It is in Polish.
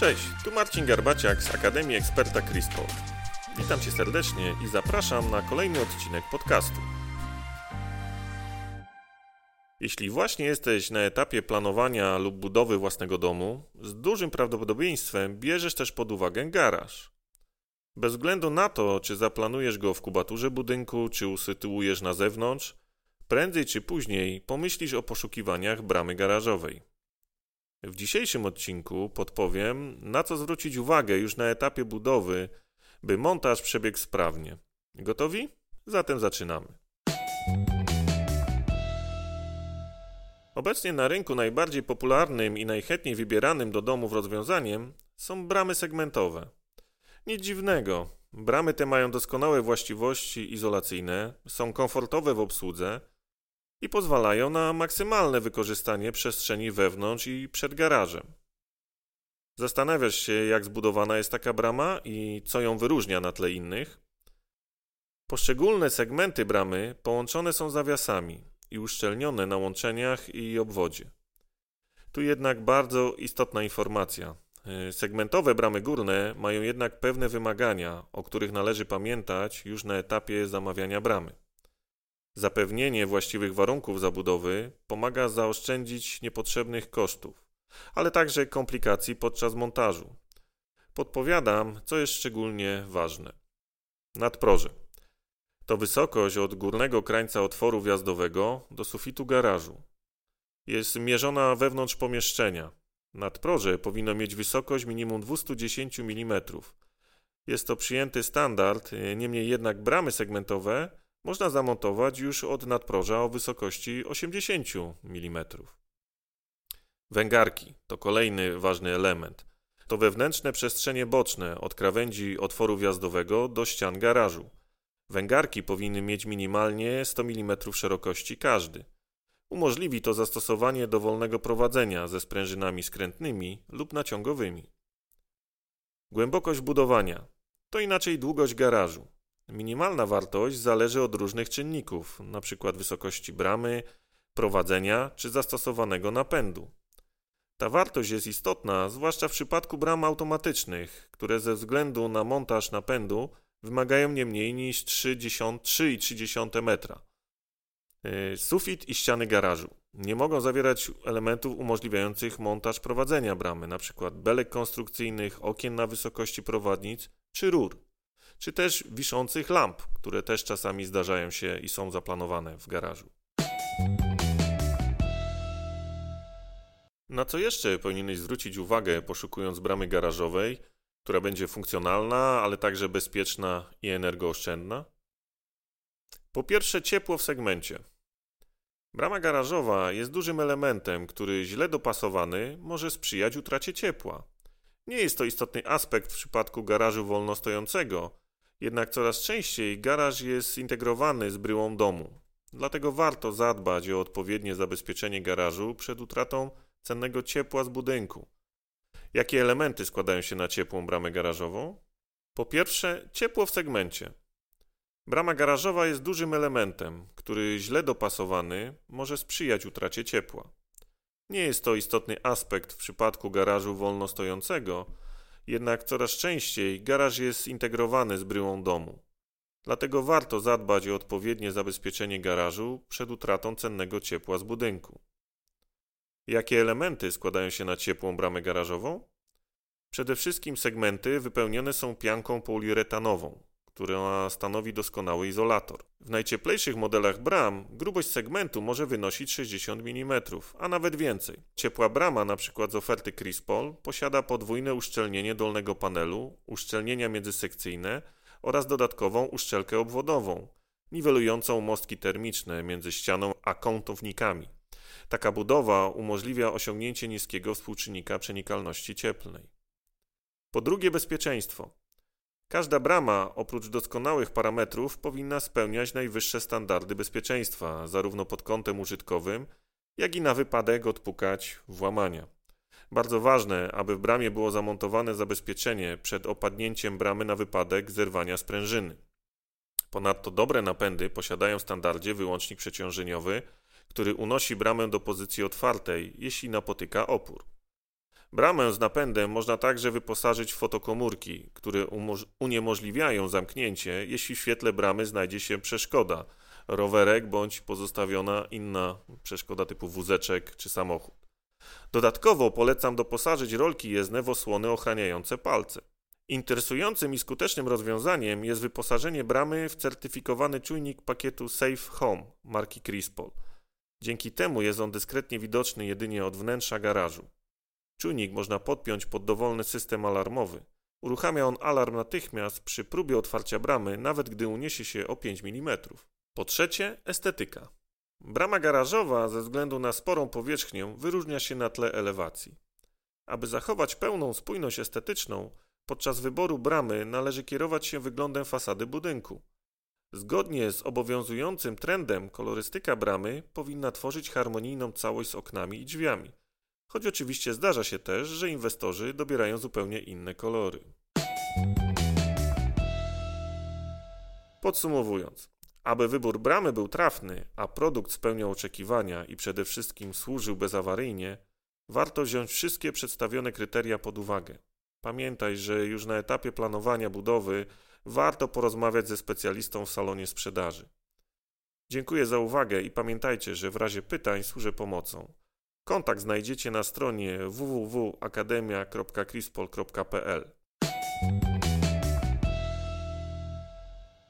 Cześć, tu Marcin Garbaciak z Akademii Eksperta CRISPR. Witam Cię serdecznie i zapraszam na kolejny odcinek podcastu. Jeśli właśnie jesteś na etapie planowania lub budowy własnego domu, z dużym prawdopodobieństwem bierzesz też pod uwagę garaż. Bez względu na to, czy zaplanujesz go w kubaturze budynku, czy usytuujesz na zewnątrz, prędzej czy później pomyślisz o poszukiwaniach bramy garażowej. W dzisiejszym odcinku podpowiem, na co zwrócić uwagę już na etapie budowy, by montaż przebiegł sprawnie. Gotowi? Zatem zaczynamy. Obecnie na rynku najbardziej popularnym i najchętniej wybieranym do domów rozwiązaniem są bramy segmentowe. Nic dziwnego. Bramy te mają doskonałe właściwości izolacyjne, są komfortowe w obsłudze i pozwalają na maksymalne wykorzystanie przestrzeni wewnątrz i przed garażem. Zastanawiasz się, jak zbudowana jest taka brama i co ją wyróżnia na tle innych? Poszczególne segmenty bramy połączone są zawiasami i uszczelnione na łączeniach i obwodzie. Tu jednak bardzo istotna informacja. Segmentowe bramy górne mają jednak pewne wymagania, o których należy pamiętać już na etapie zamawiania bramy. Zapewnienie właściwych warunków zabudowy pomaga zaoszczędzić niepotrzebnych kosztów, ale także komplikacji podczas montażu. Podpowiadam, co jest szczególnie ważne. Nadproże. To wysokość od górnego krańca otworu wjazdowego do sufitu garażu. Jest mierzona wewnątrz pomieszczenia. Nadproże powinno mieć wysokość minimum 210 mm. Jest to przyjęty standard, niemniej jednak bramy segmentowe można zamontować już od nadproża o wysokości 80 mm. Węgarki to kolejny ważny element. To wewnętrzne przestrzenie boczne od krawędzi otworu wjazdowego do ścian garażu. Węgarki powinny mieć minimalnie 100 mm szerokości każdy. Umożliwi to zastosowanie dowolnego prowadzenia ze sprężynami skrętnymi lub naciągowymi. Głębokość budowania to inaczej długość garażu. Minimalna wartość zależy od różnych czynników, np. wysokości bramy, prowadzenia czy zastosowanego napędu. Ta wartość jest istotna, zwłaszcza w przypadku bram automatycznych, które ze względu na montaż napędu wymagają nie mniej niż 3,3 metra. E, sufit i ściany garażu nie mogą zawierać elementów umożliwiających montaż prowadzenia bramy, np. belek konstrukcyjnych, okien na wysokości prowadnic czy rur czy też wiszących lamp, które też czasami zdarzają się i są zaplanowane w garażu. Na co jeszcze powinieneś zwrócić uwagę, poszukując bramy garażowej, która będzie funkcjonalna, ale także bezpieczna i energooszczędna? Po pierwsze, ciepło w segmencie. Brama garażowa jest dużym elementem, który źle dopasowany może sprzyjać utracie ciepła. Nie jest to istotny aspekt w przypadku garażu wolnostojącego, jednak coraz częściej garaż jest zintegrowany z bryłą domu. Dlatego warto zadbać o odpowiednie zabezpieczenie garażu przed utratą cennego ciepła z budynku. Jakie elementy składają się na ciepłą bramę garażową? Po pierwsze, ciepło w segmencie. Brama garażowa jest dużym elementem, który źle dopasowany może sprzyjać utracie ciepła. Nie jest to istotny aspekt w przypadku garażu wolnostojącego, jednak coraz częściej garaż jest zintegrowany z bryłą domu. Dlatego warto zadbać o odpowiednie zabezpieczenie garażu przed utratą cennego ciepła z budynku. Jakie elementy składają się na ciepłą bramę garażową? Przede wszystkim segmenty wypełnione są pianką poliuretanową, która stanowi doskonały izolator. W najcieplejszych modelach bram grubość segmentu może wynosić 60 mm, a nawet więcej. Ciepła brama, np. z oferty Crispol, posiada podwójne uszczelnienie dolnego panelu, uszczelnienia międzysekcyjne oraz dodatkową uszczelkę obwodową, niwelującą mostki termiczne między ścianą a kątownikami. Taka budowa umożliwia osiągnięcie niskiego współczynnika przenikalności cieplnej. Po drugie, bezpieczeństwo. Każda brama, oprócz doskonałych parametrów, powinna spełniać najwyższe standardy bezpieczeństwa, zarówno pod kątem użytkowym, jak i na wypadek odpukać włamania. Bardzo ważne, aby w bramie było zamontowane zabezpieczenie przed opadnięciem bramy na wypadek zerwania sprężyny. Ponadto dobre napędy posiadają w standardzie wyłącznik przeciążeniowy, który unosi bramę do pozycji otwartej, jeśli napotyka opór. Bramę z napędem można także wyposażyć w fotokomórki, które uniemożliwiają zamknięcie, jeśli w świetle bramy znajdzie się przeszkoda, rowerek bądź pozostawiona inna przeszkoda typu wózeczek czy samochód. Dodatkowo polecam doposażyć rolki jezdne w osłony ochraniające palce. Interesującym i skutecznym rozwiązaniem jest wyposażenie bramy w certyfikowany czujnik pakietu Safe Home marki Crispol. Dzięki temu jest on dyskretnie widoczny jedynie od wnętrza garażu. Czujnik można podpiąć pod dowolny system alarmowy. Uruchamia on alarm natychmiast przy próbie otwarcia bramy, nawet gdy uniesie się o 5 mm. Po trzecie, estetyka. Brama garażowa ze względu na sporą powierzchnię wyróżnia się na tle elewacji. Aby zachować pełną spójność estetyczną, podczas wyboru bramy należy kierować się wyglądem fasady budynku. Zgodnie z obowiązującym trendem, kolorystyka bramy powinna tworzyć harmonijną całość z oknami i drzwiami. Choć oczywiście zdarza się też, że inwestorzy dobierają zupełnie inne kolory. Podsumowując, aby wybór bramy był trafny, a produkt spełniał oczekiwania i przede wszystkim służył bezawaryjnie, warto wziąć wszystkie przedstawione kryteria pod uwagę. Pamiętaj, że już na etapie planowania budowy warto porozmawiać ze specjalistą w salonie sprzedaży. Dziękuję za uwagę i pamiętajcie, że w razie pytań służę pomocą. Kontakt znajdziecie na stronie www.akademia.crispol.pl.